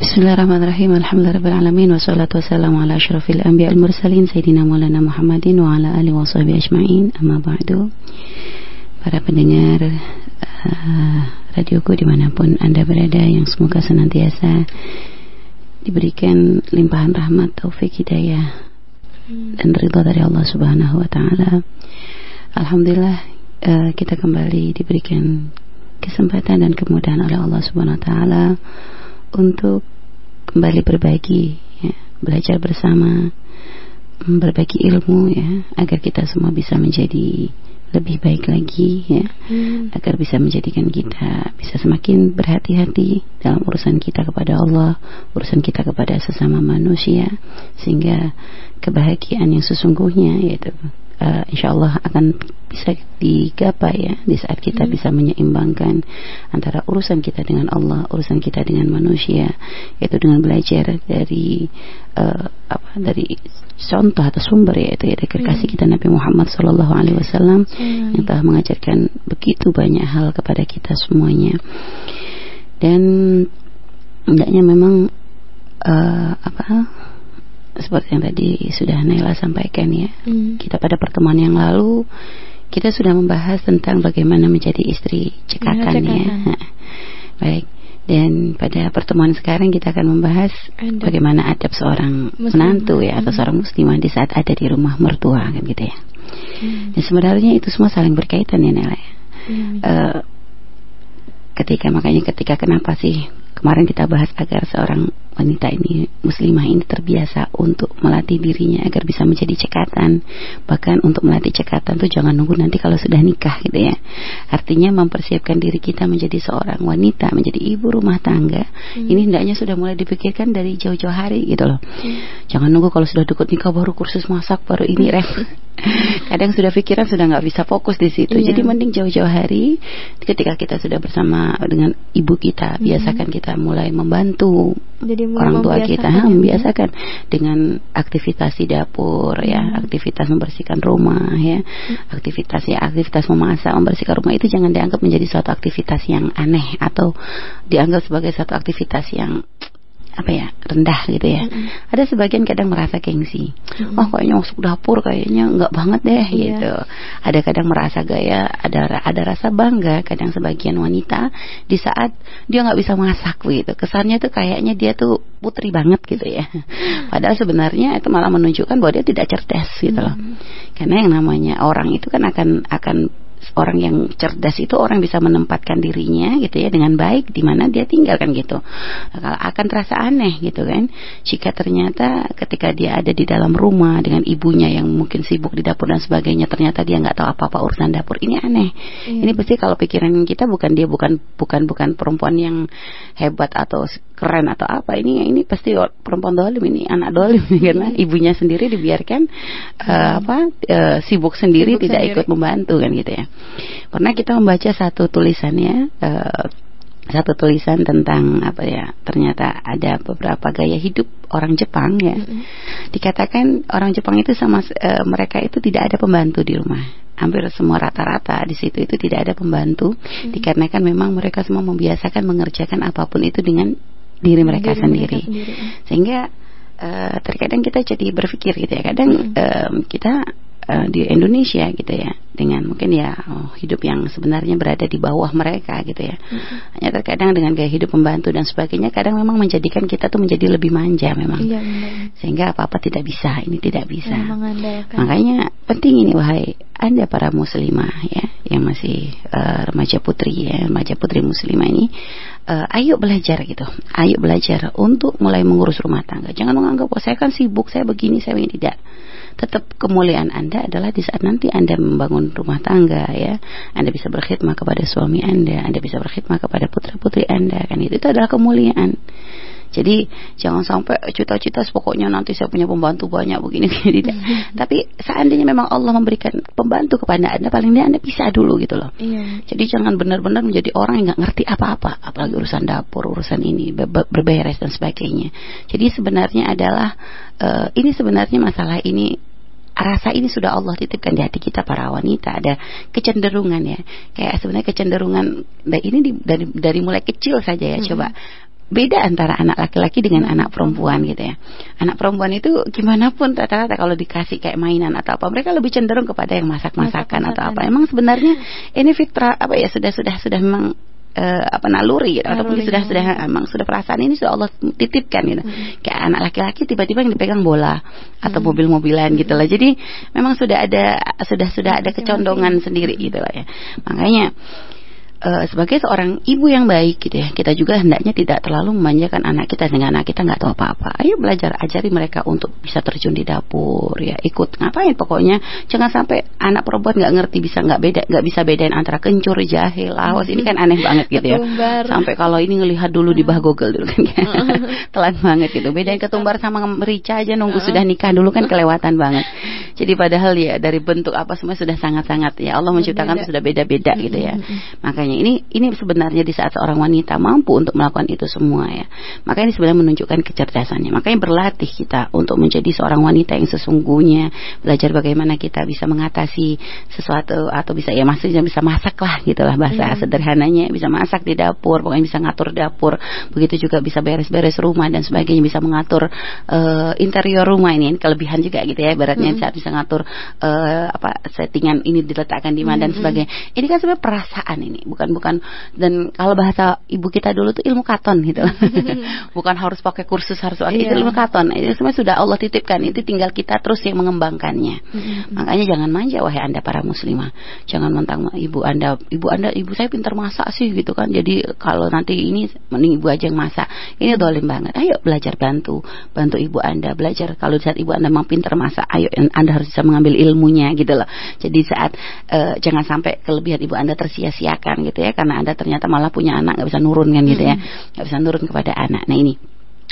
Bismillahirrahmanirrahim. Alhamdulillahirabbil wassalatu wassalamu ala asyrafil anbiya'il mursalin sayyidina Maulana Muhammadin wa ala alihi washabihi ajmain. Amma ba'du. Para pendengar uh, radioku di mana pun Anda berada yang semoga senantiasa diberikan limpahan rahmat, taufik, hidayah dan ridha dari Allah Subhanahu wa taala. Alhamdulillah uh, kita kembali diberikan kesempatan dan kemudahan oleh Allah Subhanahu wa taala untuk kembali berbagi, ya, belajar bersama, berbagi ilmu ya, agar kita semua bisa menjadi lebih baik lagi ya hmm. agar bisa menjadikan kita bisa semakin berhati-hati dalam urusan kita kepada Allah urusan kita kepada sesama manusia sehingga kebahagiaan yang sesungguhnya yaitu uh, insya Allah akan bisa digapai ya di saat kita hmm. bisa menyeimbangkan antara urusan kita dengan Allah, urusan kita dengan manusia, yaitu dengan belajar dari uh, apa dari contoh atau sumber yaitu ya dari kekasih hmm. kita Nabi Muhammad Sallallahu Alaihi Wasallam hmm. yang telah mengajarkan begitu banyak hal kepada kita semuanya dan hendaknya memang uh, apa seperti yang tadi sudah Naila sampaikan ya. Hmm. Kita pada pertemuan yang lalu kita sudah membahas tentang bagaimana menjadi istri cekatan ya. ya. Baik. Dan pada pertemuan sekarang kita akan membahas bagaimana adab seorang Muslim. menantu ya atau hmm. seorang muslimah di saat ada di rumah mertua kan gitu ya. Hmm. Dan sebenarnya itu semua saling berkaitan ya Nela ya. Hmm. Uh, ketika makanya ketika kenapa sih kemarin kita bahas agar seorang wanita ini muslimah ini terbiasa untuk melatih dirinya agar bisa menjadi cekatan bahkan untuk melatih cekatan tuh jangan nunggu nanti kalau sudah nikah gitu ya artinya mempersiapkan diri kita menjadi seorang wanita menjadi ibu rumah tangga hmm. ini hendaknya sudah mulai dipikirkan dari jauh-jauh hari gitu loh hmm. jangan nunggu kalau sudah deket nikah baru kursus masak baru ini rem kadang sudah pikiran sudah nggak bisa fokus di situ iya. jadi mending jauh-jauh hari ketika kita sudah bersama dengan ibu kita hmm. biasakan kita mulai membantu jadi orang tua kita ha, membiasakan dengan aktivitas di dapur ya, hmm. ya aktivitas membersihkan rumah ya hmm. aktivitas ya aktivitas memasak membersihkan rumah itu jangan dianggap menjadi suatu aktivitas yang aneh atau dianggap sebagai suatu aktivitas yang apa ya rendah gitu ya. Mm-hmm. Ada sebagian kadang merasa gengsi. Mm-hmm. Oh kayaknya masuk dapur kayaknya nggak banget deh yeah. gitu. Ada kadang merasa gaya, ada ada rasa bangga kadang sebagian wanita di saat dia nggak bisa masak gitu. Kesannya tuh kayaknya dia tuh putri banget gitu ya. Padahal sebenarnya itu malah menunjukkan bahwa dia tidak cerdas gitu loh. Mm-hmm. Karena yang namanya orang itu kan akan akan orang yang cerdas itu orang bisa menempatkan dirinya gitu ya dengan baik di mana dia tinggal kan gitu akan terasa aneh gitu kan. Jika ternyata ketika dia ada di dalam rumah dengan ibunya yang mungkin sibuk di dapur dan sebagainya ternyata dia nggak tahu apa apa urusan dapur ini aneh. Iya. ini pasti kalau pikiran kita bukan dia bukan bukan bukan perempuan yang hebat atau keren atau apa ini ini pasti perempuan dolim ini anak dolim karena ibunya sendiri dibiarkan uh, apa uh, sibuk sendiri sibuk tidak sendiri. ikut membantu kan gitu ya pernah kita membaca satu tulisannya uh, satu tulisan tentang apa ya ternyata ada beberapa gaya hidup orang Jepang ya mm -hmm. dikatakan orang Jepang itu sama uh, mereka itu tidak ada pembantu di rumah hampir semua rata-rata di situ itu tidak ada pembantu hmm. dikarenakan memang mereka semua membiasakan mengerjakan apa pun itu dengan diri mereka diri sendiri. Mereka sendiri. Sehingga uh, terkadang kita jadi berpikir gitu ya, kadang hmm. um, kita uh, di Indonesia gitu ya dengan mungkin ya oh, hidup yang sebenarnya berada di bawah mereka gitu ya hmm. hanya terkadang dengan gaya hidup pembantu dan sebagainya kadang memang menjadikan kita tuh menjadi lebih manja memang iya, sehingga apa apa tidak bisa ini tidak bisa makanya penting ini wahai anda para muslimah ya yang masih uh, remaja putri ya remaja putri muslimah ini uh, ayo belajar gitu. Ayo belajar untuk mulai mengurus rumah tangga. Jangan menganggap oh saya kan sibuk saya begini saya begini. Tidak. Tetap kemuliaan Anda adalah di saat nanti Anda membangun rumah tangga ya. Anda bisa berkhidmat kepada suami Anda, Anda bisa berkhidmat kepada putra-putri Anda kan itu, itu adalah kemuliaan. Jadi jangan sampai cita-cita pokoknya nanti saya punya pembantu banyak begini tidak. Mm-hmm. Tapi seandainya memang Allah memberikan pembantu kepada Anda paling tidak Anda bisa dulu gitu loh. Iya. Jadi jangan benar-benar menjadi orang yang nggak ngerti apa-apa, apalagi urusan dapur, urusan ini berberes dan sebagainya. Jadi sebenarnya adalah uh, ini sebenarnya masalah ini rasa ini sudah Allah titipkan di hati kita para wanita ada kecenderungan ya kayak sebenarnya kecenderungan nah ini di, dari dari mulai kecil saja ya hmm. coba beda antara anak laki-laki dengan anak perempuan gitu ya. Anak perempuan itu gimana pun rata-rata kalau dikasih kayak mainan atau apa mereka lebih cenderung kepada yang masak-masakan atau apa. Emang sebenarnya ini fitrah apa ya sudah sudah sudah memang uh, apa naluri gitu ataupun sudah sudah emang sudah perasaan ini sudah Allah titipkan gitu. Hmm. Kayak anak laki-laki tiba-tiba yang dipegang bola atau hmm. mobil-mobilan gitu lah. Jadi memang sudah ada sudah sudah ada kecondongan sendiri gitu lah ya. Makanya uh, sebagai seorang ibu yang baik gitu ya, kita juga hendaknya tidak terlalu memanjakan anak kita. Dengan anak kita nggak tahu apa-apa. Ayo belajar ajari mereka untuk bisa terjun di dapur ya, ikut ngapain? Pokoknya jangan sampai anak perempuan nggak ngerti bisa nggak beda nggak bisa bedain antara kencur, jahe, laos. Ini kan aneh banget gitu ya. Sampai kalau ini ngelihat dulu di bah Google dulu kan telan banget gitu. Bedain ketumbar sama merica aja nunggu sudah nikah dulu kan kelewatan banget. Jadi padahal ya dari bentuk apa semua sudah sangat-sangat ya. Allah menciptakan sudah beda-beda gitu ya. Makanya sebenarnya. Ini ini sebenarnya di saat seorang wanita mampu untuk melakukan itu semua ya. Maka ini sebenarnya menunjukkan kecerdasannya. Makanya berlatih kita untuk menjadi seorang wanita yang sesungguhnya, belajar bagaimana kita bisa mengatasi sesuatu atau bisa ya maksudnya bisa masak lah gitulah bahasa hmm. sederhananya, bisa masak di dapur, pokoknya bisa ngatur dapur. Begitu juga bisa beres-beres rumah dan sebagainya, bisa mengatur uh, interior rumah ini, ini kelebihan juga gitu ya. Beratnya hmm. saat bisa ngatur uh, apa settingan ini diletakkan di mana hmm. dan sebagainya. Ini kan sebenarnya perasaan ini, bukan bukan dan kalau bahasa ibu kita dulu tuh ilmu katon gitu. Bukan harus pakai kursus harus pakai iya. itu ilmu katon. Itu semua sudah Allah titipkan. Itu tinggal kita terus yang mengembangkannya. Makanya jangan manja wahai anda para muslimah. Jangan mentang ibu anda ibu anda ibu saya pintar masak sih gitu kan. Jadi kalau nanti ini mending ibu aja yang masak. Ini dolim banget. Ayo belajar bantu bantu ibu anda. Belajar. Kalau saat ibu anda memang pintar masak ayo anda harus bisa mengambil ilmunya gitu loh. Jadi saat uh, jangan sampai kelebihan ibu anda tersia-siakan gitu ya karena anda ternyata malah punya anak nggak bisa nurun kan gitu ya nggak bisa nurun kepada anak nah ini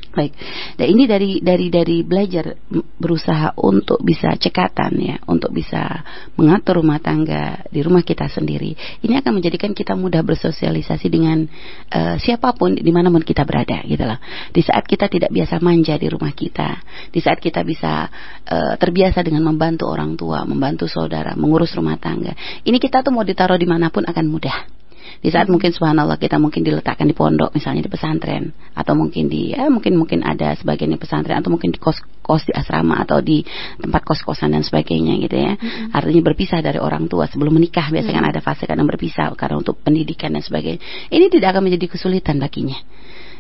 Baik. Dan ini dari dari dari belajar berusaha untuk bisa cekatan ya, untuk bisa mengatur rumah tangga di rumah kita sendiri. Ini akan menjadikan kita mudah bersosialisasi dengan uh, siapa pun di mana pun kita berada, gitu lah. Di saat kita tidak biasa manja di rumah kita, di saat kita bisa uh, terbiasa dengan membantu orang tua, membantu saudara, mengurus rumah tangga. Ini kita tuh mau ditaruh di mana pun akan mudah di saat mungkin subhanallah kita mungkin diletakkan di pondok misalnya di pesantren atau mungkin di ya mungkin mungkin ada sebagian di pesantren atau mungkin di kos kos di asrama atau di tempat kos kosan dan sebagainya gitu ya mm-hmm. artinya berpisah dari orang tua sebelum menikah biasanya mm-hmm. kan ada fase kadang berpisah karena untuk pendidikan dan sebagainya ini tidak akan menjadi kesulitan baginya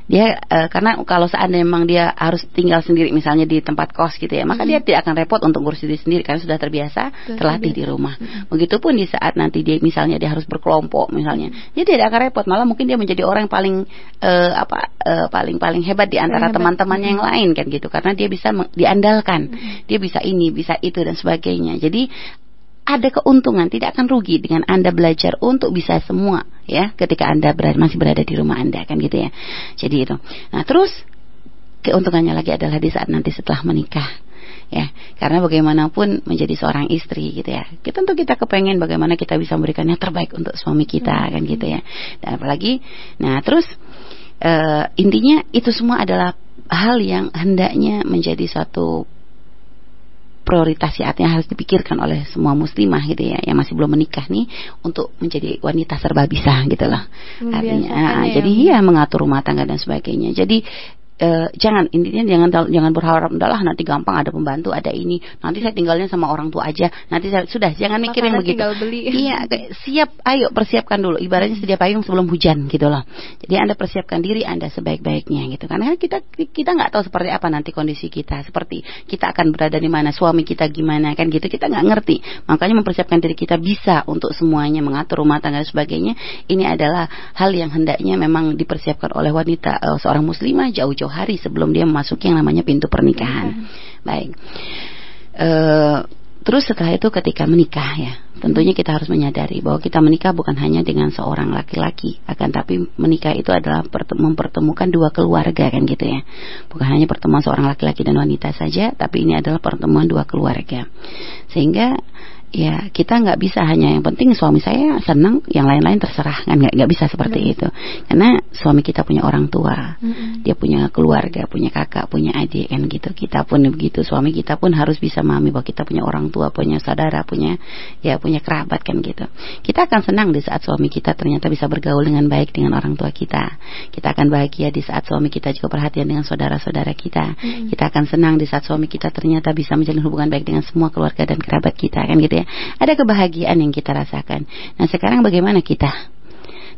dia uh, karena kalau seandainya memang dia harus tinggal sendiri misalnya di tempat kos gitu ya maka hmm. dia tidak akan repot untuk ngurus diri sendiri karena sudah terbiasa terlatih di rumah. Hmm. begitupun di saat nanti dia misalnya dia harus berkelompok misalnya dia tidak akan repot. Malah mungkin dia menjadi orang yang paling uh, apa uh, paling paling hebat di antara teman-temannya yang lain kan gitu. Karena dia bisa diandalkan. Hmm. dia bisa ini bisa itu dan sebagainya. Jadi ada keuntungan, tidak akan rugi dengan Anda belajar untuk bisa semua ya ketika Anda berada, masih berada di rumah Anda kan gitu ya. Jadi itu. Nah, terus keuntungannya lagi adalah di saat nanti setelah menikah ya karena bagaimanapun menjadi seorang istri gitu ya kita tentu kita kepengen bagaimana kita bisa memberikan yang terbaik untuk suami kita hmm. kan gitu ya dan apalagi nah terus uh, intinya itu semua adalah hal yang hendaknya menjadi suatu prioritas ya artinya harus dipikirkan oleh semua muslimah gitu ya yang masih belum menikah nih untuk menjadi wanita serba bisa gitu loh artinya ya. jadi ya mengatur rumah tangga dan sebagainya jadi Uh, jangan intinya jangan jangan berharap udahlah nanti gampang ada pembantu ada ini. Nanti saya tinggalnya sama orang tua aja. Nanti saya sudah jangan mikir yang begitu. beli. iya siap ayo persiapkan dulu. Ibaratnya sedia payung sebelum hujan gitu loh jadi anda persiapkan diri anda sebaik-baiknya gitu. Karena kita kita nggak tahu seperti apa nanti kondisi kita. Seperti kita akan berada di mana suami kita gimana kan gitu. Kita nggak ngerti. Makanya mempersiapkan diri kita bisa untuk semuanya mengatur rumah tangga dan sebagainya. Ini adalah hal yang hendaknya memang dipersiapkan oleh wanita uh, seorang muslimah jauh-jauh jauh hari sebelum dia memasuki yang namanya pintu pernikahan. Baik. E, terus setelah itu ketika menikah ya, tentunya kita harus menyadari bahwa kita menikah bukan hanya dengan seorang laki-laki, akan tapi menikah itu adalah mempertemukan dua keluarga kan gitu ya. Bukan hanya pertemuan seorang laki-laki dan wanita saja, tapi ini adalah pertemuan dua keluarga. Sehingga ya kita nggak bisa hanya yang penting suami saya senang yang lain-lain terserah kan? Nggak nggak bisa seperti Benar. itu. Karena suami kita punya orang tua mm-hmm. dia punya keluarga punya kakak punya adik kan? Gitu. Kita pun begitu suami kita pun harus bisa memahami bahwa kita punya orang tua punya saudara punya ya punya kerabat kan? Gitu. Kita akan senang di saat suami kita ternyata bisa bergaul dengan baik dengan orang tua kita. Kita akan bahagia di saat suami kita juga perhatian dengan saudara-saudara kita. Mm-hmm. kita akan senang di saat suami kita ternyata bisa menjalin hubungan baik dengan semua keluarga dan kerabat kita kan? Gitu ya ada kebahagiaan yang kita rasakan. Nah sekarang bagaimana kita?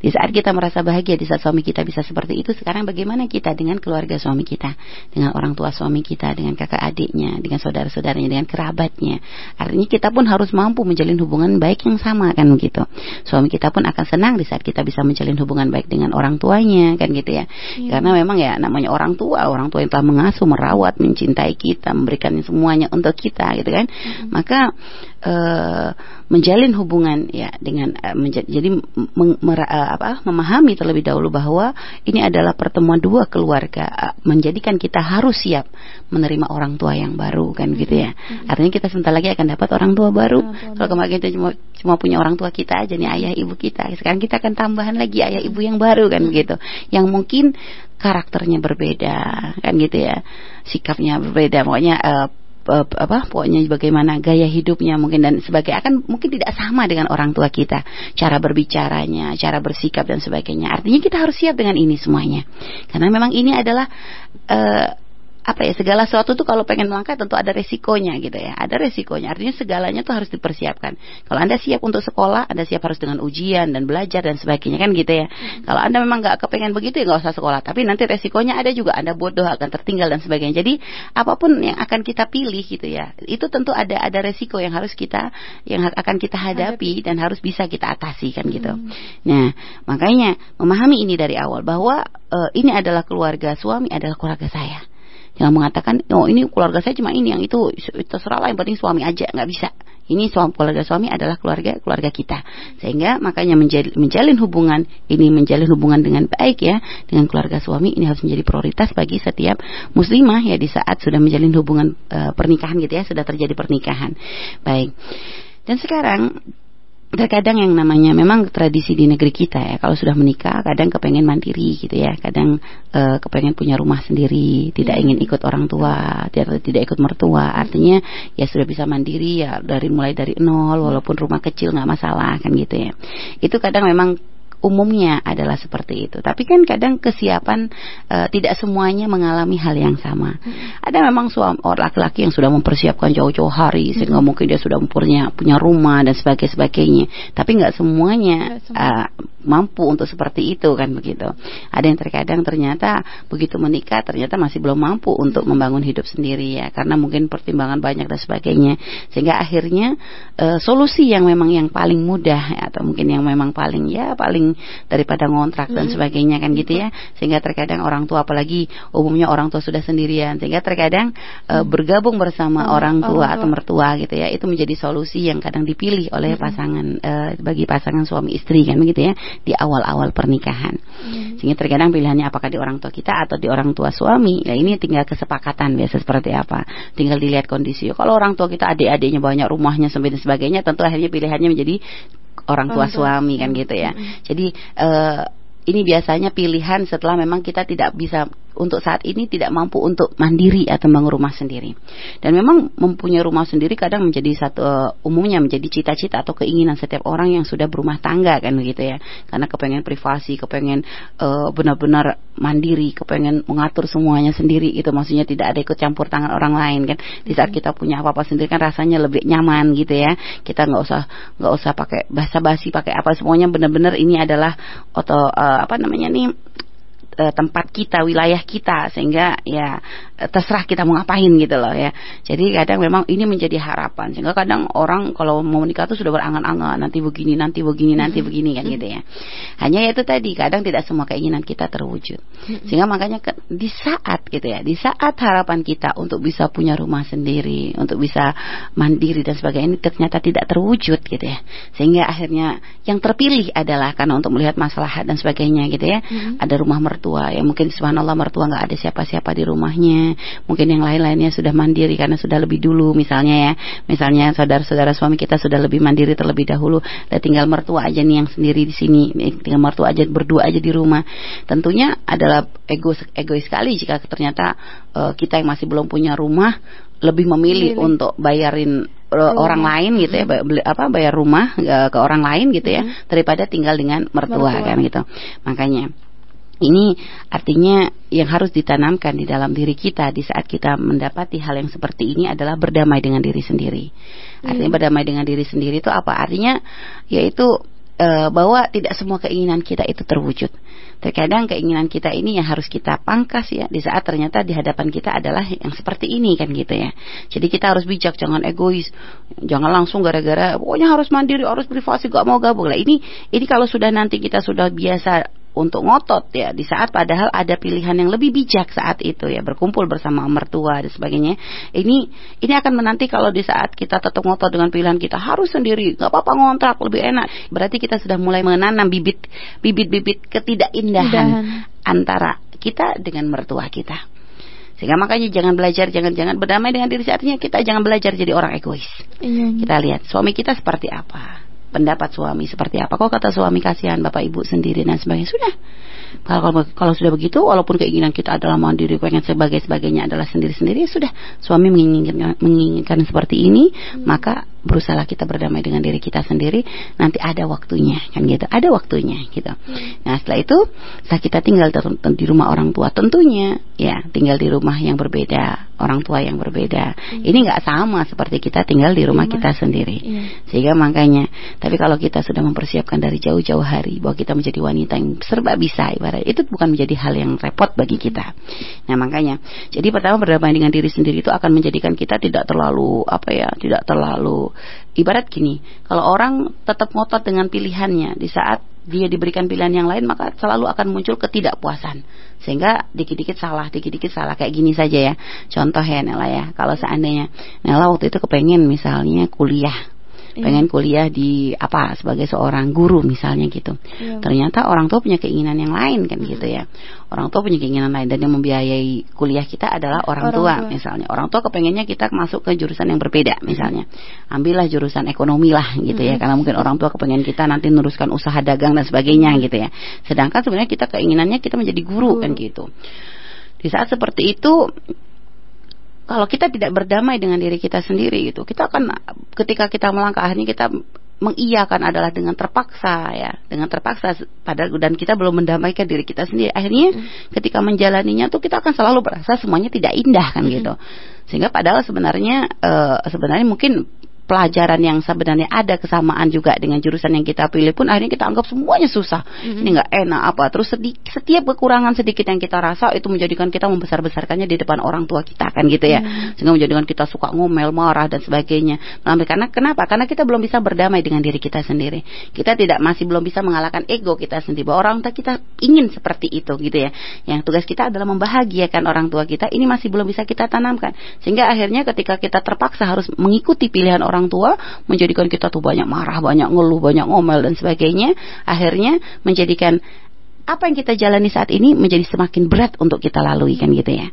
Di saat kita merasa bahagia, di saat suami kita bisa seperti itu, sekarang bagaimana kita dengan keluarga suami kita, dengan orang tua suami kita, dengan kakak adiknya, dengan saudara-saudaranya, dengan kerabatnya. Artinya kita pun harus mampu menjalin hubungan baik yang sama kan begitu. Suami kita pun akan senang di saat kita bisa menjalin hubungan baik dengan orang tuanya kan gitu ya. ya. Karena memang ya namanya orang tua, orang tua yang telah mengasuh, merawat, mencintai kita, memberikan semuanya untuk kita gitu kan. Hmm. Maka uh, menjalin hubungan ya dengan uh, jadi meng, mer, uh, apa memahami terlebih dahulu bahwa ini adalah pertemuan dua keluarga uh, menjadikan kita harus siap menerima orang tua yang baru kan gitu ya. Mm-hmm. Artinya kita sebentar lagi akan dapat orang tua baru. Kalau kemarin kita cuma cuma punya orang tua kita aja nih ayah ibu kita. Sekarang kita akan tambahan lagi ayah ibu yang baru kan begitu. Yang mungkin karakternya berbeda kan gitu ya. Sikapnya berbeda. Pokoknya uh, apa pokoknya bagaimana gaya hidupnya mungkin dan sebagai akan mungkin tidak sama dengan orang tua kita. Cara berbicaranya cara bersikap dan sebagainya. Artinya kita harus siap dengan ini semuanya. Karena memang ini adalah uh, apa ya segala sesuatu tuh kalau pengen melangkah tentu ada resikonya gitu ya. Ada resikonya. Artinya segalanya tuh harus dipersiapkan. Kalau anda siap untuk sekolah anda siap harus dengan ujian dan belajar dan sebagainya kan gitu ya. Hmm. kalau anda memang nggak kepengen begitu ya nggak usah sekolah. Tapi nanti resikonya ada juga. Anda bodoh akan tertinggal dan sebagainya. Jadi apa pun yang akan kita pilih gitu ya itu tentu ada ada resiko yang harus kita yang akan kita hadapi dan harus bisa kita atasi kan gitu. Hmm. nah makanya memahami ini dari awal bahwa uh, ini adalah keluarga suami adalah keluarga saya yang mengatakan oh ini keluarga saya cuma ini yang itu terserah lah yang penting suami aja nggak bisa. Ini suami keluarga suami adalah keluarga keluarga kita. Sehingga makanya menjalin, menjalin hubungan ini menjalin hubungan dengan baik ya dengan keluarga suami ini harus menjadi prioritas bagi setiap muslimah ya di saat sudah menjalin hubungan e, pernikahan gitu ya sudah terjadi pernikahan. Baik. Dan sekarang terkadang yang namanya memang tradisi di negeri kita ya kalau sudah menikah kadang kepengen mandiri gitu ya kadang uh, kepengen punya rumah sendiri tidak ingin ikut orang tua tidak tidak ikut mertua. Artinya ya sudah bisa mandiri ya dari mulai dari nol walaupun rumah kecil nggak masalah kan gitu ya. Itu kadang memang umumnya adalah seperti itu. Tapi kan kadang kesiapan uh, tidak semuanya mengalami hal yang sama. Hmm. Ada memang suami orang laki-laki yang sudah mempersiapkan jauh-jauh hari sehingga hmm. mungkin dia sudah punya punya rumah dan sebagainya sebagainya. Tapi nggak semuanya uh, mampu untuk seperti itu kan begitu. Ada yang terkadang ternyata begitu menikah ternyata masih belum mampu untuk hmm. membangun hidup sendiri ya karena mungkin pertimbangan banyak dan sebagainya. Sehingga akhirnya uh, solusi yang memang yang paling mudah ya, atau mungkin yang memang paling ya paling daripada ngontrak dan hmm. sebagainya kan gitu ya. Sehingga terkadang orang tua apalagi umumnya orang tua sudah sendirian sehingga terkadang uh, bergabung bersama hmm. orang tua atau mertua gitu ya itu menjadi solusi yang kadang dipilih oleh hmm. pasangan uh, bagi pasangan suami istri kan begitu ya di awal-awal pernikahan. Sehingga terkadang pilihannya apakah di orang tua kita atau di orang tua suami ya ini tinggal kesepakatan biasa seperti apa. Tinggal dilihat kondisi. Kalau orang tua kita adik-adiknya banyak rumahnya dan sebagainya tentu akhirnya pilihannya menjadi orang tua, tua. suami kan gitu ya. Mm -hmm. Jadi uh, ini biasanya pilihan setelah memang kita tidak bisa untuk saat ini tidak mampu untuk mandiri atau bangun rumah sendiri. Dan memang mempunyai rumah sendiri kadang menjadi satu uh, umumnya menjadi cita-cita atau keinginan setiap orang yang sudah berumah tangga kan begitu ya. Karena kepengen privasi, kepengen uh, benar-benar mandiri, kepengen mengatur semuanya sendiri itu maksudnya tidak ada ikut campur tangan orang lain kan. Di saat kita punya apa-apa sendiri kan rasanya lebih nyaman gitu ya. Kita nggak usah nggak usah pakai basa-basi, pakai apa semuanya benar-benar ini adalah atau uh, apa namanya nih uh, tempat kita, wilayah kita sehingga ya terserah kita mau ngapain gitu loh ya. Jadi kadang memang ini menjadi harapan sehingga kadang orang kalau mau menikah tuh sudah berangan-angan nanti begini, nanti begini, nanti begini kan gitu ya. Hanya itu tadi kadang tidak semua keinginan kita terwujud. Sehingga makanya di saat gitu ya, di saat harapan kita untuk bisa punya rumah sendiri, untuk bisa mandiri dan sebagainya ini ternyata tidak terwujud gitu ya. Sehingga akhirnya yang terpilih adalah karena untuk melihat masalah dan sebagainya gitu ya. Ada rumah mertua mertua. Ya mungkin subhanallah mertua nggak ada siapa-siapa di rumahnya. Mungkin yang lain-lainnya sudah mandiri karena sudah lebih dulu misalnya ya. Misalnya saudara-saudara suami kita sudah lebih mandiri terlebih dahulu. Dan tinggal mertua aja nih yang sendiri di sini. Tinggal mertua aja berdua aja di rumah. Tentunya adalah ego egois sekali jika ternyata uh, kita yang masih belum punya rumah lebih memilih Milih. untuk bayarin uh, orang lain gitu ya. Beli apa bayar rumah ke orang lain gitu ya hmm. daripada tinggal dengan mertua, mertua. kan gitu. Makanya ini artinya yang harus ditanamkan di dalam diri kita di saat kita mendapati hal yang seperti ini adalah berdamai dengan diri sendiri. Artinya hmm. berdamai dengan diri sendiri itu apa? Artinya yaitu e, bahwa tidak semua keinginan kita itu terwujud. Terkadang keinginan kita ini yang harus kita pangkas ya di saat ternyata di hadapan kita adalah yang seperti ini kan gitu ya. Jadi kita harus bijak, jangan egois, jangan langsung gara-gara pokoknya harus mandiri, harus privasi, gak mau gabung lah. Ini ini kalau sudah nanti kita sudah biasa untuk ngotot ya. Di saat padahal ada pilihan yang lebih bijak saat itu ya. Berkumpul bersama mertua dan sebagainya. Ini ini akan menanti kalau di saat kita tetap ngotot dengan pilihan kita harus sendiri. Nggak apa-apa ngontrak lebih enak. Berarti kita sudah mulai menanam bibit bibit-bibit ketidakindahan Indahan. antara kita dengan mertua kita. Sehingga makanya jangan belajar jangan-jangan berdamai dengan diri. Artinya kita jangan belajar jadi orang egois. Iya, iya. kita lihat suami kita seperti apa pendapat suami seperti apa. Kok kata suami kasihan bapak ibu sendiri dan sebagainya sudah. Kalau, kalau sudah begitu, walaupun keinginan kita adalah mandiri, pengen sebagai sebagainya adalah sendiri-sendiri, ya sudah. Suami menginginkan, menginginkan seperti ini, hmm. maka berusaha kita berdamai dengan diri kita sendiri. Nanti ada waktunya, kan gitu. Ada waktunya, gitu. Hmm. Nah setelah itu, setelah kita tinggal di rumah orang tua, tentunya ya tinggal di rumah yang berbeda, orang tua yang berbeda. Hmm. Ini nggak sama seperti kita tinggal di rumah, rumah. kita sendiri. Hmm. Sehingga makanya, tapi kalau kita sudah mempersiapkan dari jauh-jauh hari bahwa kita menjadi wanita yang serba bisa ibarat itu bukan menjadi hal yang repot bagi kita. Nah makanya, jadi pertama berdamai dengan diri sendiri itu akan menjadikan kita tidak terlalu apa ya, tidak terlalu ibarat gini. Kalau orang tetap ngotot dengan pilihannya di saat dia diberikan pilihan yang lain maka selalu akan muncul ketidakpuasan. Sehingga dikit-dikit salah dikit-dikit salah kayak gini saja ya. Contoh ya Nela ya kalau seandainya. Nela waktu itu kepengen misalnya kuliah Iya. pengen kuliah di apa sebagai seorang guru misalnya gitu. Iya. Ternyata orang tua punya keinginan yang lain kan gitu ya. Orang tua punya keinginan lain dan yang membiayai kuliah kita adalah orang, orang tua, tua misalnya. Orang tua kepengennya kita masuk ke jurusan yang berbeda misalnya. Ambillah jurusan ekonomi lah gitu ya karena mungkin orang tua kepengen kita nanti meneruskan usaha dagang dan sebagainya gitu ya. Sedangkan sebenarnya kita keinginannya kita menjadi guru, guru. kan gitu. Di saat seperti itu kalau kita tidak berdamai dengan diri kita sendiri gitu kita akan ketika kita melangkah akhirnya kita mengiyakan adalah dengan terpaksa ya dengan terpaksa pada dan kita belum mendamaikan diri kita sendiri akhirnya mm. ketika menjalaninya tuh kita akan selalu merasa semuanya tidak indah kan mm. gitu sehingga padahal sebenarnya uh, sebenarnya mungkin pelajaran yang sebenarnya ada kesamaan juga dengan jurusan yang kita pilih pun akhirnya kita anggap semuanya susah. Mm-hmm. ini nggak enak apa? Terus sedi- setiap kekurangan sedikit yang kita rasa itu menjadikan kita membesar-besarkannya di depan orang tua kita kan gitu ya. Mm-hmm. sehingga menjadikan kita suka ngomel marah dan sebagainya. Nah, karena kenapa? Karena kita belum bisa berdamai dengan diri kita sendiri. Kita tidak masih belum bisa mengalahkan ego kita sendiri. Bahwa orang tua kita ingin seperti itu gitu ya. Yang tugas kita adalah membahagiakan orang tua kita. Ini masih belum bisa kita tanamkan. Sehingga akhirnya ketika kita terpaksa harus mengikuti pilihan orang orang tua menjadikan kita tuh banyak marah, banyak ngeluh, banyak ngomel dan sebagainya. Akhirnya menjadikan apa yang kita jalani saat ini menjadi semakin berat untuk kita lalui kan gitu ya.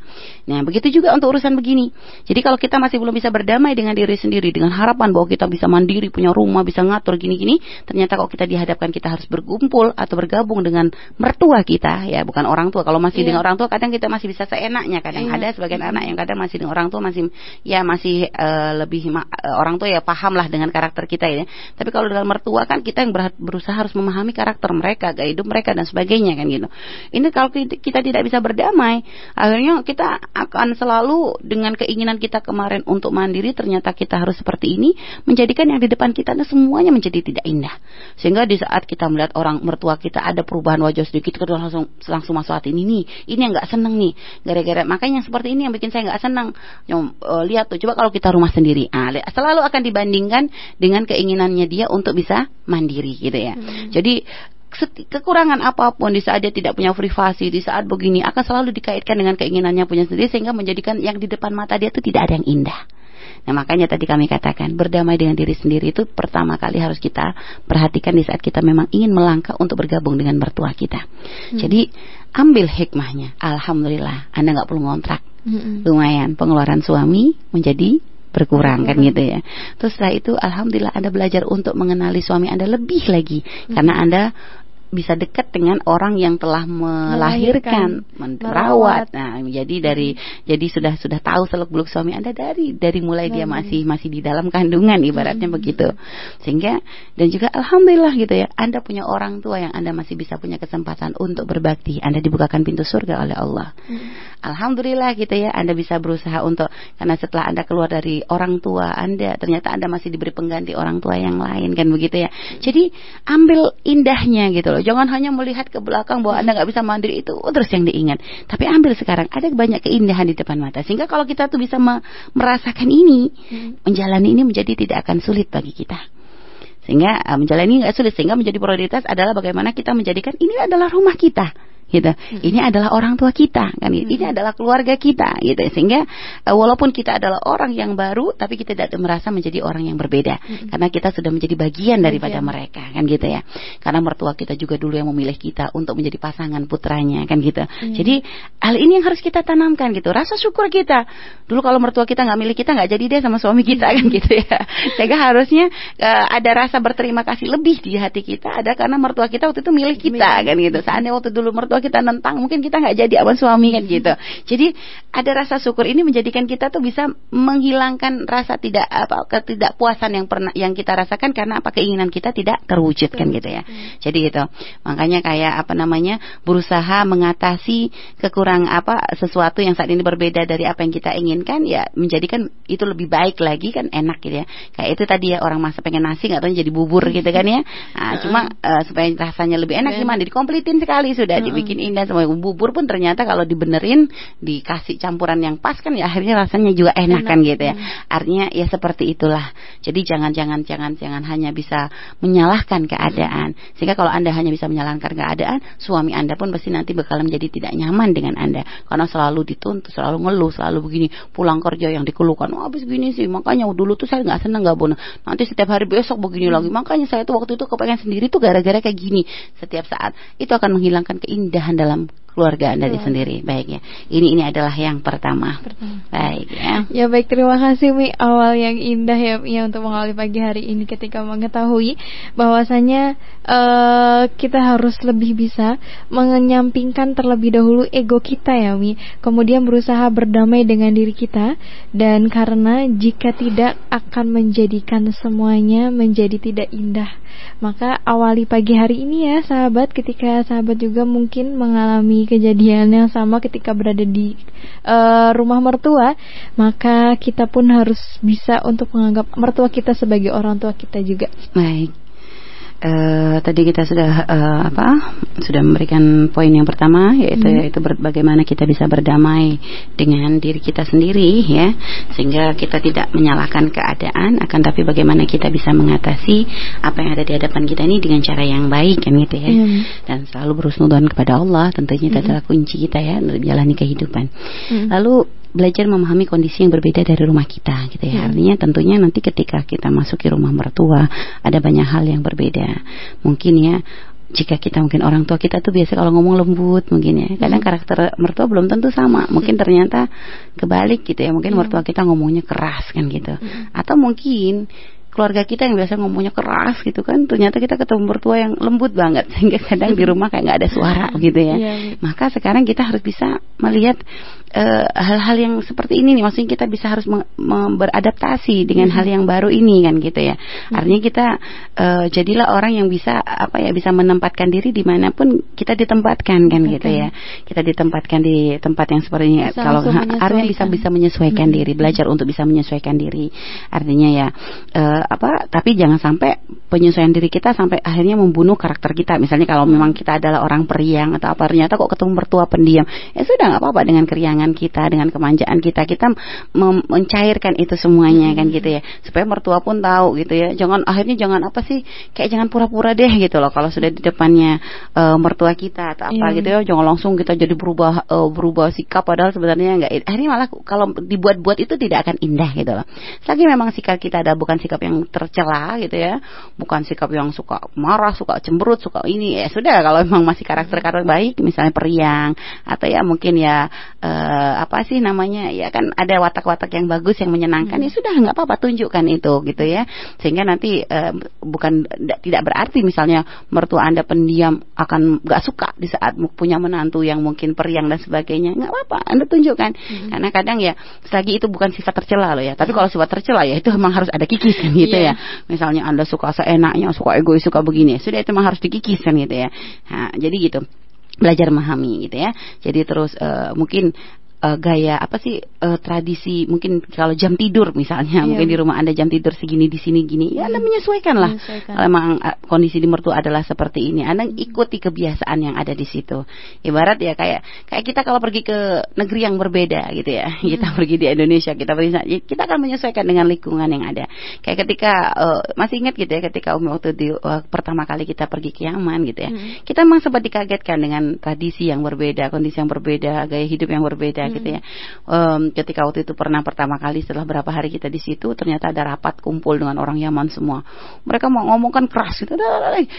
Nah, begitu juga untuk urusan begini. Jadi kalau kita masih belum bisa berdamai dengan diri sendiri dengan harapan bahwa kita bisa mandiri, punya rumah, bisa ngatur gini-gini, ternyata kalau kita dihadapkan kita harus berkumpul atau bergabung dengan mertua kita, ya bukan orang tua. Kalau masih yeah. dengan orang tua kadang kita masih bisa seenaknya, kadang yeah. ada sebagian anak yang kadang masih dengan orang tua masih ya masih uh, lebih uh, orang tua ya paham lah dengan karakter kita ya. Tapi kalau dengan mertua kan kita yang berusaha harus memahami karakter mereka, gaya hidup mereka dan sebagainya kan gitu. Ini kalau kita tidak bisa berdamai, akhirnya kita akan selalu dengan keinginan kita kemarin untuk mandiri ternyata kita harus seperti ini menjadikan yang di depan kita semuanya menjadi tidak indah. Sehingga di saat kita melihat orang mertua kita ada perubahan wajah sedikit kita langsung langsung masuk hati ini nih ini yang nggak seneng nih. Gara-gara makanya yang seperti ini yang bikin saya nggak senang. Nyom, uh, lihat tuh coba kalau kita rumah sendiri. Ah, selalu akan dibandingkan dengan keinginannya dia untuk bisa mandiri gitu ya. Hmm. jadi kekurangan apa pun di saat dia tidak punya privasi di saat begini akan selalu dikaitkan dengan keinginannya punya sendiri sehingga menjadikan yang di depan mata dia itu tidak ada yang indah Nah makanya tadi kami katakan berdamai dengan diri sendiri itu pertama kali harus kita perhatikan di saat kita memang ingin melangkah untuk bergabung dengan mertua kita. Hmm. Jadi ambil hikmahnya. Alhamdulillah, Anda nggak perlu ngontrak. Hmm. Lumayan pengeluaran suami menjadi berkurang kan gitu ya. Terus setelah itu alhamdulillah Anda belajar untuk mengenali suami Anda lebih lagi hmm. karena Anda bisa dekat dengan orang yang telah melahirkan, merawat. Nah, jadi dari hmm. jadi sudah sudah tahu seluk beluk suami Anda dari dari mulai dia masih masih di dalam kandungan ibaratnya hmm. begitu. Sehingga dan juga alhamdulillah gitu ya, Anda punya orang tua yang Anda masih bisa punya kesempatan untuk berbakti. Anda dibukakan pintu surga oleh Allah. Hmm. Alhamdulillah gitu ya, Anda bisa berusaha untuk karena setelah Anda keluar dari orang tua Anda, ternyata Anda masih diberi pengganti orang tua yang lain kan begitu ya. Jadi ambil indahnya gitu loh. Jangan hanya melihat ke belakang bahwa Anda nggak bisa mandiri itu terus yang diingat. Tapi ambil sekarang ada banyak keindahan di depan mata. Sehingga kalau kita tuh bisa merasakan ini, hmm. menjalani ini menjadi tidak akan sulit bagi kita sehingga uh, menjalani nggak sulit sehingga menjadi prioritas adalah bagaimana kita menjadikan ini adalah rumah kita gitu. Hmm. Ini adalah orang tua kita kan. Hmm. Ini adalah keluarga kita gitu. Sehingga uh, walaupun kita adalah orang yang baru tapi kita tidak merasa menjadi orang yang berbeda hmm. karena kita sudah menjadi bagian daripada bagian. mereka kan gitu ya. Karena mertua kita juga dulu yang memilih kita untuk menjadi pasangan putranya kan gitu. Hmm. Jadi hal ini yang harus kita tanamkan gitu. Rasa syukur kita. Dulu kalau mertua kita nggak milih kita nggak jadi deh sama suami kita kan gitu ya. Sehingga harusnya uh, ada rasa berterima kasih lebih di hati kita ada karena mertua kita waktu itu milih kita kan gitu. Seandainya waktu dulu mertua kalau kita nentang mungkin kita nggak jadi abang suami kan gitu. Jadi ada rasa syukur ini menjadikan kita tuh bisa menghilangkan rasa tidak apa ketidakpuasan yang pernah yang kita rasakan karena apa? Keinginan kita tidak terwujud kan gitu ya. Jadi gitu. Makanya kayak apa namanya berusaha mengatasi kekurang apa sesuatu yang saat ini berbeda dari apa yang kita inginkan ya menjadikan itu lebih baik lagi kan enak gitu ya. Kayak itu tadi ya orang masa pengen nasi nggak tahu jadi bubur gitu kan ya. Nah, cuma uh, supaya rasanya lebih enak gimana dikompletin sekali sudah dibikin bikin indah semua bubur pun ternyata kalau dibenerin dikasih campuran yang pas kan ya akhirnya rasanya juga enak, enak. kan gitu ya. Hmm. artinya ya seperti itulah. Jadi jangan jangan jangan jangan hanya bisa menyalahkan keadaan. Sehingga kalau anda hanya bisa menyalahkan keadaan suami anda pun pasti nanti bakal menjadi tidak nyaman dengan anda. Karena selalu dituntut selalu ngeluh selalu begini. Pulang kerja yang dikeluhkan oh, habis begini sih makanya dulu tuh saya nggak seneng nggak bono nanti setiap hari besok begini lagi. Makanya saya tuh waktu itu kepengen sendiri tuh gara-gara kayak gini. Setiap saat. Itu akan menghilangkan keindahan keindahan dalam keluarga Anda oh. sendiri. Baik ya. Ini ini adalah yang pertama. pertama. Baik ya. Ya baik terima kasih Mi awal yang indah ya Mi untuk mengawali pagi hari ini ketika mengetahui bahwasanya uh, kita harus lebih bisa menyampingkan terlebih dahulu ego kita ya Mi. Kemudian berusaha berdamai dengan diri kita dan karena jika tidak akan menjadikan semuanya menjadi tidak indah. Maka awali pagi hari ini ya sahabat ketika sahabat juga mungkin mengalami kejadian yang sama ketika berada di uh, rumah mertua, maka kita pun harus bisa untuk menganggap mertua kita sebagai orang tua kita juga. Baik uh, tadi kita sudah uh, apa sudah memberikan poin yang pertama yaitu hmm. yaitu bagaimana kita bisa berdamai dengan diri kita sendiri ya sehingga kita tidak menyalahkan keadaan akan tapi bagaimana kita bisa mengatasi apa yang ada di hadapan kita ini dengan cara yang baik kan gitu ya hmm. dan selalu berusnudan kepada Allah tentunya itu hmm. adalah kunci kita ya untuk menjalani kehidupan hmm. lalu belajar memahami kondisi yang berbeda dari rumah kita gitu ya. Hmm. Artinya tentunya nanti ketika kita masuk ke rumah mertua ada banyak hal yang berbeda. Mungkin ya jika kita mungkin orang tua kita tuh biasa kalau ngomong lembut mungkin ya kadang hmm. karakter mertua belum tentu sama mungkin hmm. ternyata kebalik gitu ya mungkin hmm. mertua kita ngomongnya keras kan gitu atau mungkin keluarga kita yang biasa ngomongnya keras gitu kan ternyata kita ketemu mertua yang lembut banget sehingga kadang di rumah kayak nggak ada suara gitu ya yeah. maka sekarang kita harus bisa melihat Eh, hal-hal uh, yang seperti ini nih maksudnya kita bisa harus beradaptasi dengan hmm. hal yang baru ini kan gitu ya hmm. artinya kita uh, jadilah orang yang bisa apa ya bisa menempatkan diri di mana pun kita ditempatkan kan okay. gitu ya kita ditempatkan di tempat yang seperti ini kalau artinya bisa bisa menyesuaikan hmm. diri belajar untuk bisa menyesuaikan diri artinya ya uh, apa tapi jangan sampai penyesuaian diri kita sampai akhirnya membunuh karakter kita. Misalnya kalau memang kita adalah orang periang atau apa ternyata kok ketemu mertua pendiam, ya sudah nggak apa-apa dengan keriangan kita, dengan kemanjaan kita, kita mencairkan itu semuanya kan gitu ya, supaya mertua pun tahu gitu ya. Jangan akhirnya jangan apa sih, kayak jangan pura-pura deh gitu loh. Kalau sudah di depannya uh, mertua kita atau apa yeah. gitu ya, jangan langsung kita jadi berubah uh, berubah sikap padahal sebenarnya nggak. Akhirnya malah kalau dibuat-buat itu tidak akan indah gitu loh. Lagi memang sikap kita ada bukan sikap yang tercela gitu ya bukan sikap yang suka marah, suka cemberut, suka ini ya sudah kalau memang masih karakter-karakter baik misalnya periang atau ya mungkin ya uh, apa sih namanya ya kan ada watak-watak yang bagus yang menyenangkan ya hmm. ya sudah nggak apa-apa tunjukkan itu gitu ya sehingga nanti uh, bukan tidak berarti misalnya mertua anda pendiam akan nggak suka di saat punya menantu yang mungkin periang dan sebagainya nggak apa-apa anda tunjukkan hmm. karena kadang ya selagi itu bukan sifat tercela loh ya tapi hmm. kalau sifat tercela ya itu memang harus ada kikis gitu yeah. ya. Misalnya anda suka enaknya suka egois suka begini. Sudah itu mah harus dikikis kan gitu ya. Nah, jadi gitu. Belajar memahami gitu ya. Jadi terus uh, mungkin uh, gaya apa sih uh, tradisi mungkin kalau jam tidur misalnya iya. mungkin di rumah anda jam tidur segini di sini gini ya anda hmm. menyesuaikan lah kalau memang uh, kondisi di mertua adalah seperti ini anda hmm. ikuti kebiasaan yang ada di situ ibarat ya kayak kayak kita kalau pergi ke negeri yang berbeda gitu ya hmm. kita pergi di Indonesia kita pergi ya kita akan menyesuaikan dengan lingkungan yang ada kayak ketika uh, masih ingat gitu ya ketika Umi waktu di uh, pertama kali kita pergi ke Yaman gitu ya hmm. kita memang sempat dikagetkan dengan tradisi yang berbeda kondisi yang berbeda gaya hidup yang berbeda hmm. gitu ya. Um, ketika waktu itu pernah pertama kali setelah berapa hari kita di situ ternyata ada rapat kumpul dengan orang Yaman semua. Mereka mau ngomongkan keras gitu.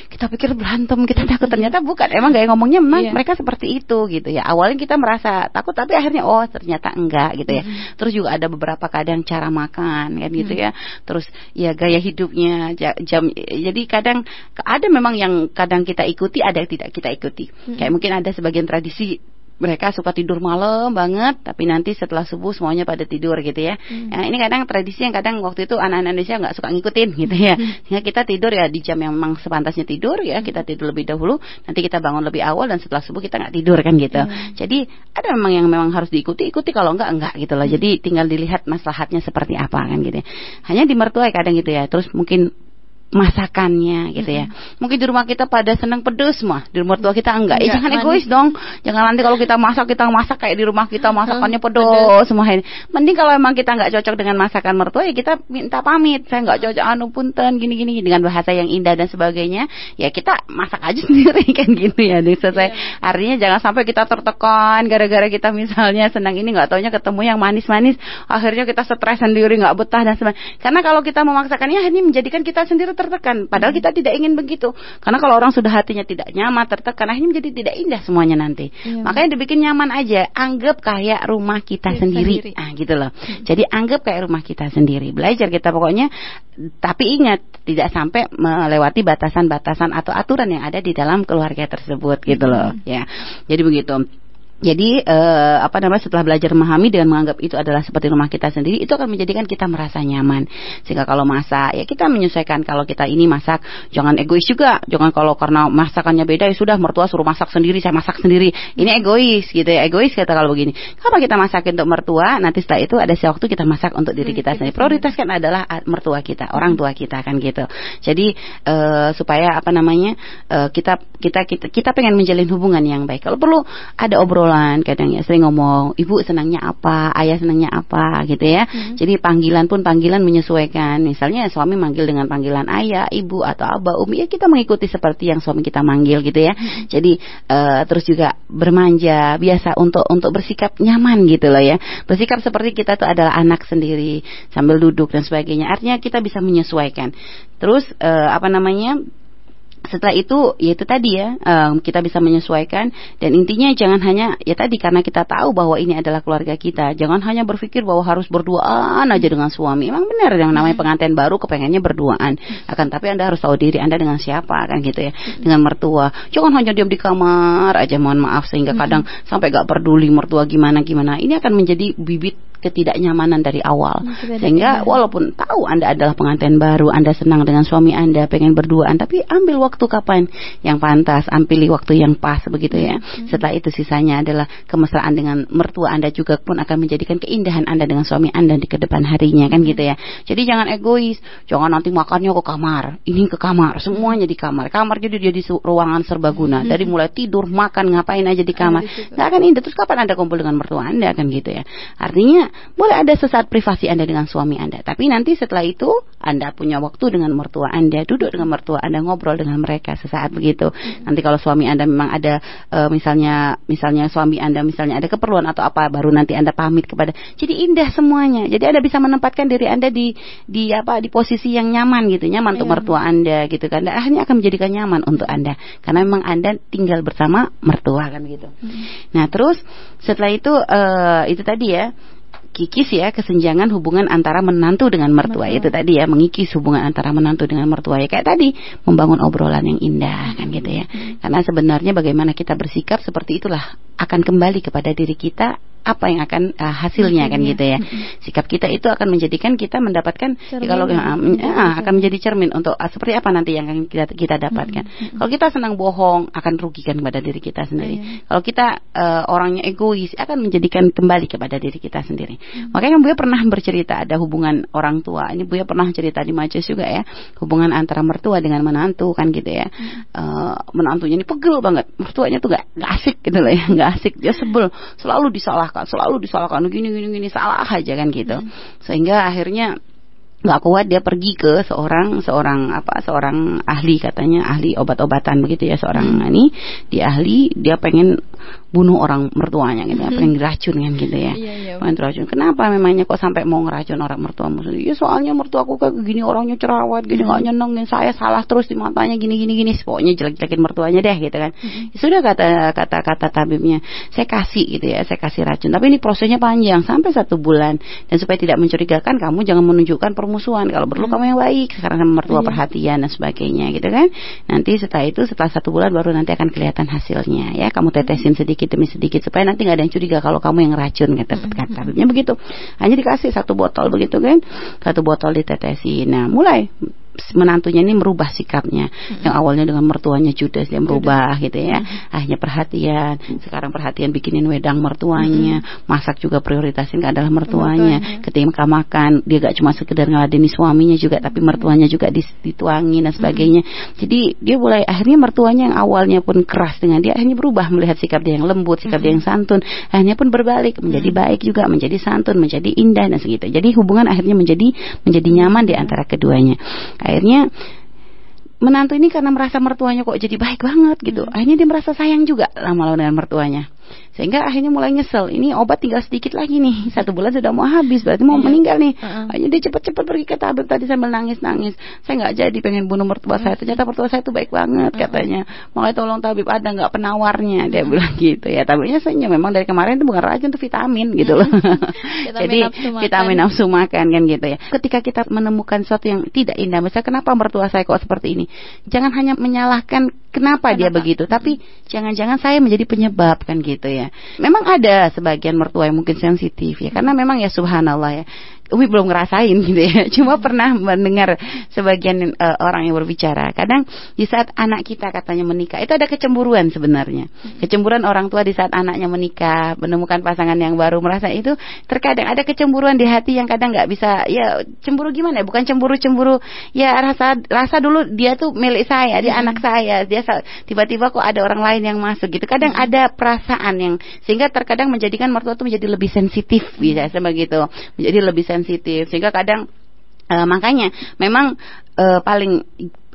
Kita pikir berantem, kita takut ternyata bukan. Emang gaya ngomongnya memang yeah. mereka seperti itu gitu ya. Awalnya kita merasa takut tapi akhirnya oh ternyata enggak gitu ya. Mm-hmm. Terus juga ada beberapa kadang cara makan kan gitu mm-hmm. ya. Terus ya gaya hidupnya jam jadi kadang ada memang yang kadang kita ikuti ada yang tidak kita ikuti. Mm-hmm. Kayak mungkin ada sebagian tradisi mereka suka tidur malam banget, tapi nanti setelah subuh semuanya pada tidur gitu ya. Hmm. Nah, ini kadang tradisi yang kadang waktu itu anak-anak Indonesia nggak suka ngikutin gitu ya. Hmm. Sehingga kita tidur ya di jam yang memang sepantasnya tidur ya, kita tidur lebih dahulu, nanti kita bangun lebih awal dan setelah subuh kita nggak tidur kan gitu. Hmm. Jadi ada memang yang memang harus diikuti, ikuti kalau enggak enggak gitu loh. Hmm. Jadi tinggal dilihat maslahatnya seperti apa kan gitu. Ya. Hanya di mertua kadang gitu ya. Terus mungkin masakannya gitu ya. Mm-hmm. Mungkin di rumah kita pada senang pedes mah, di rumah tua kita enggak. Eh jangan manis. egois dong. Jangan nanti kalau kita masak kita masak kayak di rumah kita masakannya pedes semua ini. Mending kalau emang kita enggak cocok dengan masakan mertua ya kita minta pamit. Saya enggak cocok anu punten gini-gini dengan bahasa yang indah dan sebagainya. Ya kita masak aja sendiri kan gitu ya. Selesai. Yeah. Artinya jangan sampai kita tertekan gara-gara kita misalnya senang ini enggak taunya ketemu yang manis-manis, akhirnya kita stres sendiri enggak betah dan sebagainya. Karena kalau kita memaksakannya akhirnya menjadikan kita sendiri tertekan. Padahal kita tidak ingin begitu. Karena kalau orang sudah hatinya tidak nyaman, tertekan, akhirnya menjadi tidak indah semuanya nanti. Ya. Makanya dibikin nyaman aja. Anggap kayak rumah kita ya, sendiri. sendiri. Ah, gitu loh. Hmm. Jadi anggap kayak rumah kita sendiri. Belajar kita pokoknya. Tapi ingat, tidak sampai melewati batasan-batasan atau aturan yang ada di dalam keluarga tersebut gitu loh. Hmm. Ya. Jadi begitu. Jadi uh, apa namanya setelah belajar memahami dengan menganggap itu adalah seperti rumah kita sendiri itu akan menjadikan kita merasa nyaman. Sehingga kalau masak ya kita menyesuaikan kalau kita ini masak jangan egois juga. Jangan kalau karena masakannya beda ya sudah mertua suruh masak sendiri saya masak sendiri. Ini egois gitu ya. Egois kata kalau begini. Kenapa kita masakin untuk mertua nanti setelah itu ada waktu kita masak untuk diri kita sendiri. Prioritas kan adalah mertua kita, orang tua kita kan gitu. Jadi uh, supaya apa namanya uh, kita kita kita kita pengen menjalin hubungan yang baik. Kalau perlu ada obrolan obrolan kadang ya sering ngomong ibu senangnya apa? Ayah senangnya apa? gitu ya. Hmm. jadi panggilan pun panggilan menyesuaikan. Misalnya suami manggil dengan panggilan ayah ibu atau abah umi ya kita mengikuti seperti yang suami kita manggil gitu ya. Hmm. jadi uh, terus juga bermanja biasa untuk untuk bersikap nyaman gitu loh ya. Bersikap seperti kita tuh adalah anak sendiri sambil duduk dan sebagainya. Artinya kita bisa menyesuaikan. Terus uh, apa namanya setelah itu ya itu tadi ya um, kita bisa menyesuaikan dan intinya jangan hanya ya tadi karena kita tahu bahwa ini adalah keluarga kita jangan hanya berpikir bahwa harus berduaan aja dengan suami emang benar yang namanya hmm. pengantin baru kepengennya berduaan akan tapi anda harus tahu diri anda dengan siapa kan gitu ya hmm. dengan mertua jangan hanya diam di kamar aja mohon maaf sehingga hmm. kadang sampai gak peduli mertua gimana gimana ini akan menjadi bibit ketidaknyamanan dari awal. Hmm, Sehingga walaupun tahu Anda adalah pengantin baru, Anda senang dengan suami Anda, pengen berduaan, tapi ambil waktu kapan yang pantas, ambil waktu yang pas begitu ya. Hmm. Setelah itu sisanya adalah kemesraan dengan mertua Anda juga pun akan menjadikan keindahan Anda dengan suami Anda di ke depan harinya kan gitu ya. Jadi jangan egois, jangan nanti makannya ke kamar, ini ke kamar, semuanya di kamar. Kamar jadi jadi ruangan serbaguna. Dari mulai tidur, makan, ngapain aja di kamar. Nggak akan indah. Terus kapan Anda kumpul dengan mertua Anda kan gitu ya. Artinya boleh ada sesaat privasi Anda dengan suami Anda, tapi nanti setelah itu Anda punya waktu dengan mertua Anda, duduk dengan mertua Anda, ngobrol dengan mereka sesaat begitu. Nanti kalau suami Anda memang ada e, misalnya misalnya suami Anda misalnya ada keperluan atau apa baru nanti Anda pamit kepada. Jadi indah semuanya. Jadi Anda bisa menempatkan diri Anda di di apa di posisi yang nyaman gitu, nyaman untuk iya. mertua Anda gitu kan. Dan akhirnya akan menjadikan nyaman untuk Anda karena memang Anda tinggal bersama mertua kan gitu. Hmm. Nah, terus setelah itu uh, itu tadi ya kikis ya kesenjangan hubungan antara menantu dengan mertua Betul. itu tadi ya mengikis hubungan antara menantu dengan mertua ya kayak tadi membangun obrolan yang indah kan gitu ya hmm. karena sebenarnya bagaimana kita bersikap seperti itulah akan kembali kepada diri kita apa yang akan uh, hasilnya kan gitu ya. Sikap kita itu akan menjadikan kita mendapatkan ya, kalau uh, uh, akan menjadi cermin untuk uh, seperti apa nanti yang akan kita kita dapatkan. Kalau kita senang bohong akan rugikan kepada diri kita sendiri. Iya. Kalau kita uh, orangnya egois akan menjadikan kembali kepada diri kita sendiri. Makanya Buya pernah bercerita ada hubungan orang tua. Ini Buya pernah cerita di majelis juga ya, hubungan antara mertua dengan menantu kan gitu ya. Uh, menantunya ini pegel banget, mertuanya tuh gak, gak asik gitu loh ya, gak asik dia sebel, selalu disalahkan disalahkan selalu disalahkan gini gini gini salah aja kan gitu hmm. sehingga akhirnya nggak kuat dia pergi ke seorang seorang apa seorang ahli katanya ahli obat-obatan begitu ya seorang hmm. ini dia ahli dia pengen bunuh orang mertuanya gitu ya, pengen diracun kan gitu ya. Iya, iya. Pengen diracun. Kenapa memangnya kok sampai mau ngeracun orang mertuamu? Ya soalnya mertuaku kayak gini orangnya cerawat, gini nggak nyenengin saya salah terus di matanya gini gini gini. Pokoknya jelek-jelekin mertuanya deh gitu kan. Ya sudah kata kata kata tabibnya, saya kasih gitu ya, saya kasih racun. Tapi ini prosesnya panjang sampai satu bulan dan supaya tidak mencurigakan kamu jangan menunjukkan permusuhan. Kalau perlu kamu yang baik sekarang sama mertua iya. perhatian dan sebagainya gitu kan. Nanti setelah itu setelah satu bulan baru nanti akan kelihatan hasilnya ya. Kamu tetesin sedikit sedikit demi sedikit supaya nanti nggak ada yang curiga kalau kamu yang racun kata kata Habibnya begitu. Hanya dikasih satu botol begitu kan? Satu botol ditetesi. Nah mulai menantunya ini merubah sikapnya hmm. yang awalnya dengan mertuanya judes dia merubah Judas. gitu ya hmm. akhirnya perhatian sekarang perhatian bikinin wedang mertuanya hmm. masak juga prioritasin adalah mertuanya, mertuanya. ketika makan dia gak cuma sekedar ngeladeni suaminya juga tapi mertuanya juga dituangin dan sebagainya hmm. jadi dia mulai akhirnya mertuanya yang awalnya pun keras dengan dia akhirnya berubah melihat sikap dia yang lembut sikap hmm. dia yang santun akhirnya pun berbalik menjadi hmm. baik juga menjadi santun menjadi indah dan segitu jadi hubungan akhirnya menjadi menjadi nyaman di antara keduanya akhirnya menantu ini karena merasa mertuanya kok jadi baik banget gitu. Akhirnya dia merasa sayang juga lama-lama dengan mertuanya sehingga akhirnya mulai nyesel. Ini obat tinggal sedikit lagi nih. Satu bulan sudah mau habis berarti mau iya. meninggal nih. Akhirnya dia cepat-cepat pergi ke tabib tadi sambil nangis-nangis. Saya nggak jadi pengen bunuh mertua saya. Ternyata mertua saya itu baik banget katanya. Makanya tolong tabib ada nggak penawarnya dia bilang gitu ya. Tabibnya senyum. Memang dari kemarin itu bukan racun itu vitamin gitu loh. Jadi vitamin nafsu makan kan gitu ya. Ketika kita menemukan sesuatu yang tidak indah misalnya kenapa mertua saya kok seperti ini? Jangan hanya menyalahkan kenapa, kenapa? dia begitu tapi jangan-jangan saya menjadi penyebab kan gitu ya Memang ada sebagian mertua yang mungkin sensitif ya karena memang ya subhanallah ya Umi belum ngerasain gitu ya. Cuma pernah mendengar sebagian uh, orang yang berbicara. Kadang di saat anak kita katanya menikah, itu ada kecemburuan sebenarnya. Kecemburuan orang tua di saat anaknya menikah, menemukan pasangan yang baru, merasa itu terkadang ada kecemburuan di hati yang kadang nggak bisa. Ya cemburu gimana? Ya? Bukan cemburu-cemburu. Ya rasa rasa dulu dia tuh milik saya, dia hmm. anak saya. Dia tiba-tiba kok ada orang lain yang masuk gitu. Kadang hmm. ada perasaan yang sehingga terkadang menjadikan mertua itu menjadi lebih sensitif bisa begitu, menjadi lebih sensitif sensitif. Sehingga kadang uh, makanya memang uh, paling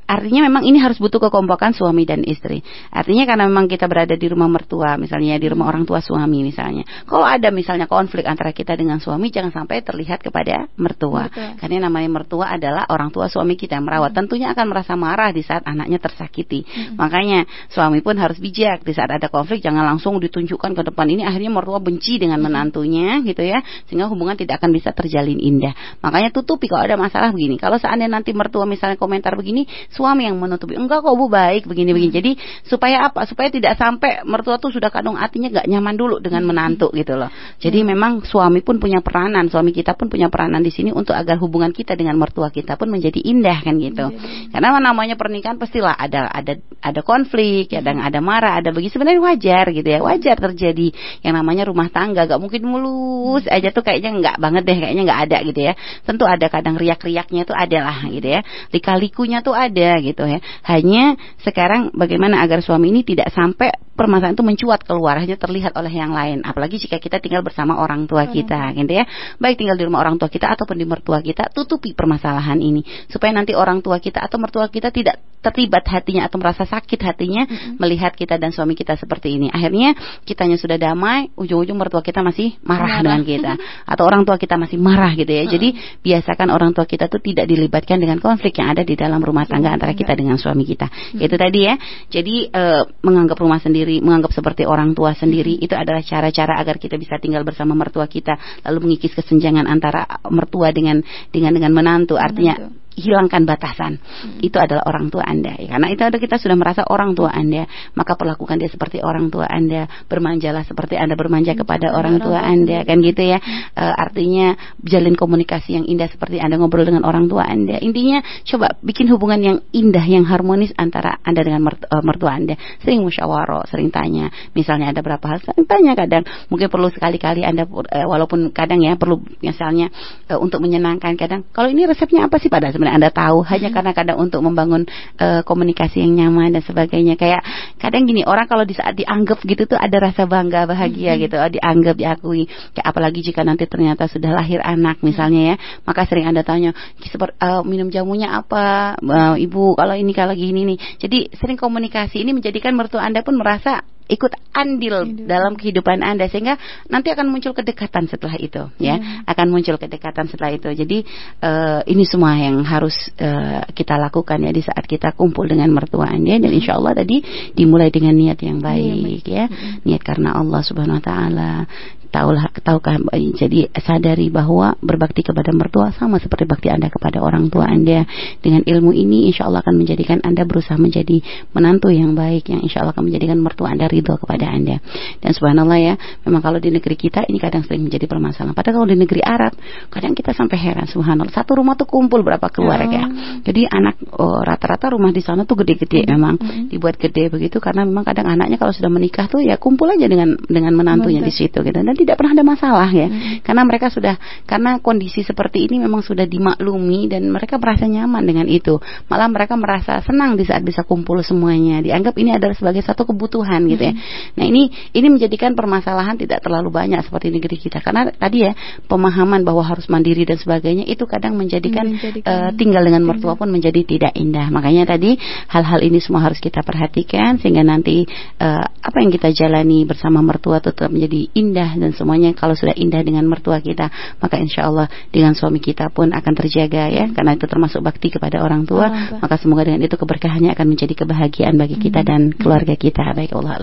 Artinya memang ini harus butuh kekompakan suami dan istri. Artinya karena memang kita berada di rumah mertua, misalnya di rumah orang tua suami misalnya. Kalau ada misalnya konflik antara kita dengan suami, jangan sampai terlihat kepada mertua. Betul. Karena namanya mertua adalah orang tua suami kita yang merawat. Hmm. Tentunya akan merasa marah di saat anaknya tersakiti. Hmm. Makanya suami pun harus bijak di saat ada konflik, jangan langsung ditunjukkan ke depan ini. Akhirnya mertua benci dengan hmm. menantunya, gitu ya, sehingga hubungan tidak akan bisa terjalin indah. Makanya tutupi kalau ada masalah begini. Kalau seandainya nanti mertua misalnya komentar begini, suami yang menutupi. Enggak kok Bu baik begini-begini. Hmm. Jadi supaya apa? Supaya tidak sampai mertua tuh sudah kadung hatinya nggak nyaman dulu dengan menantu gitu loh. Jadi hmm. memang suami pun punya peranan, suami kita pun punya peranan di sini untuk agar hubungan kita dengan mertua kita pun menjadi indah kan gitu. Hmm. Karena namanya pernikahan pastilah ada ada ada konflik, ada ada marah, ada begitu sebenarnya wajar gitu ya. Wajar terjadi yang namanya rumah tangga gak mungkin mulus aja tuh kayaknya nggak banget deh, kayaknya nggak ada gitu ya. Tentu ada kadang riak-riaknya tuh ada lah gitu ya. Lika-likunya tuh ada gitu ya. Hanya sekarang bagaimana agar suami ini tidak sampai permasalahan itu mencuat keluar hanya terlihat oleh yang lain. Apalagi jika kita tinggal bersama orang tua kita, gitu ya. Baik tinggal di rumah orang tua kita ataupun di mertua kita, tutupi permasalahan ini supaya nanti orang tua kita atau mertua kita tidak terlibat hatinya atau merasa sakit hatinya mm-hmm. melihat kita dan suami kita seperti ini. Akhirnya kitanya sudah damai, ujung-ujung mertua kita masih marah, marah. dengan kita atau orang tua kita masih marah gitu ya. Jadi biasakan orang tua kita tuh tidak dilibatkan dengan konflik yang ada di dalam rumah tangga antara kita dengan suami kita. Mm-hmm. Itu tadi ya. Jadi e, menganggap rumah sendiri sendiri, menganggap seperti orang tua sendiri, itu adalah cara-cara agar kita bisa tinggal bersama mertua kita, lalu mengikis kesenjangan antara mertua dengan dengan dengan menantu. Artinya hilangkan batasan. Hmm. Itu adalah orang tua Anda. Ya, karena itu ada kita sudah merasa orang tua Anda, maka perlakukan dia seperti orang tua Anda, bermanjalah seperti Anda bermanja hmm. kepada orang tua Anda, kan gitu ya. E, artinya jalin komunikasi yang indah seperti Anda ngobrol dengan orang tua Anda. Intinya coba bikin hubungan yang indah, yang harmonis antara Anda dengan e, mertua Anda. Sering musyawarah, sering tanya. Misalnya ada berapa hal, sering tanya kadang. Mungkin perlu sekali-kali Anda e, walaupun kadang ya perlu misalnya untuk menyenangkan kadang. Kalau ini resepnya apa sih pada sebenarnya Anda tahu hanya hmm. karena kadang untuk membangun uh, komunikasi yang nyaman dan sebagainya. Kayak kadang gini orang kalau di saat dianggap gitu tuh ada rasa bangga bahagia hmm. gitu oh, dianggap diakui. Kayak apalagi jika nanti ternyata sudah lahir anak misalnya ya maka sering Anda tanya uh, minum jamunya apa? Uh, ibu kalau ini kalau gini nih. Jadi sering komunikasi ini menjadikan mertua Anda pun merasa ikut andil Hidup. dalam kehidupan Anda sehingga nanti akan muncul kedekatan setelah itu ya hmm. akan muncul kedekatan setelah itu jadi uh, ini semua yang harus uh, kita lakukan ya di saat kita kumpul dengan mertua Anda dan insya Allah tadi dimulai dengan niat yang iya, baik ya, ya. Hmm. niat karena Allah Subhanahu Wa Taala tahulah tahukah jadi sadari bahwa berbakti kepada mertua sama seperti bakti Anda kepada orang tua Anda dengan ilmu ini insya Allah akan menjadikan Anda berusaha menjadi menantu yang baik yang insya Allah akan menjadikan mertua Anda ridho kepada Anda dan subhanallah ya memang kalau di negeri kita ini kadang sering menjadi permasalahan padahal kalau di negeri Arab kadang kita sampai heran subhanallah satu rumah tuh kumpul berapa keluarga oh. jadi anak oh, rata-rata oh, rumah di sana tuh gede-gede mm -hmm. memang mm -hmm. dibuat gede begitu karena memang kadang anaknya kalau sudah menikah tuh ya kumpul aja dengan dengan menantunya Mantap. di situ gitu dan tidak pernah ada masalah ya. Hmm. Karena mereka sudah karena kondisi seperti ini memang sudah dimaklumi dan mereka merasa nyaman dengan itu. Malah mereka merasa senang di saat bisa kumpul semuanya. Dianggap ini adalah sebagai satu kebutuhan gitu ya. Hmm. Nah, ini ini menjadikan permasalahan tidak terlalu banyak seperti negeri kita. Karena tadi ya pemahaman bahwa harus mandiri dan sebagainya itu kadang menjadikan, menjadikan uh, tinggal dengan mertua pun menjadi tidak indah. Makanya tadi hal-hal ini semua harus kita perhatikan sehingga nanti uh, apa yang kita jalani bersama mertua tetap menjadi indah dan semuanya. Kalau sudah indah dengan mertua kita, maka insya Allah dengan suami kita pun akan terjaga ya, karena itu termasuk bakti kepada orang tua. Maka semoga dengan itu keberkahannya akan menjadi kebahagiaan bagi kita dan keluarga kita. Baik Allah alam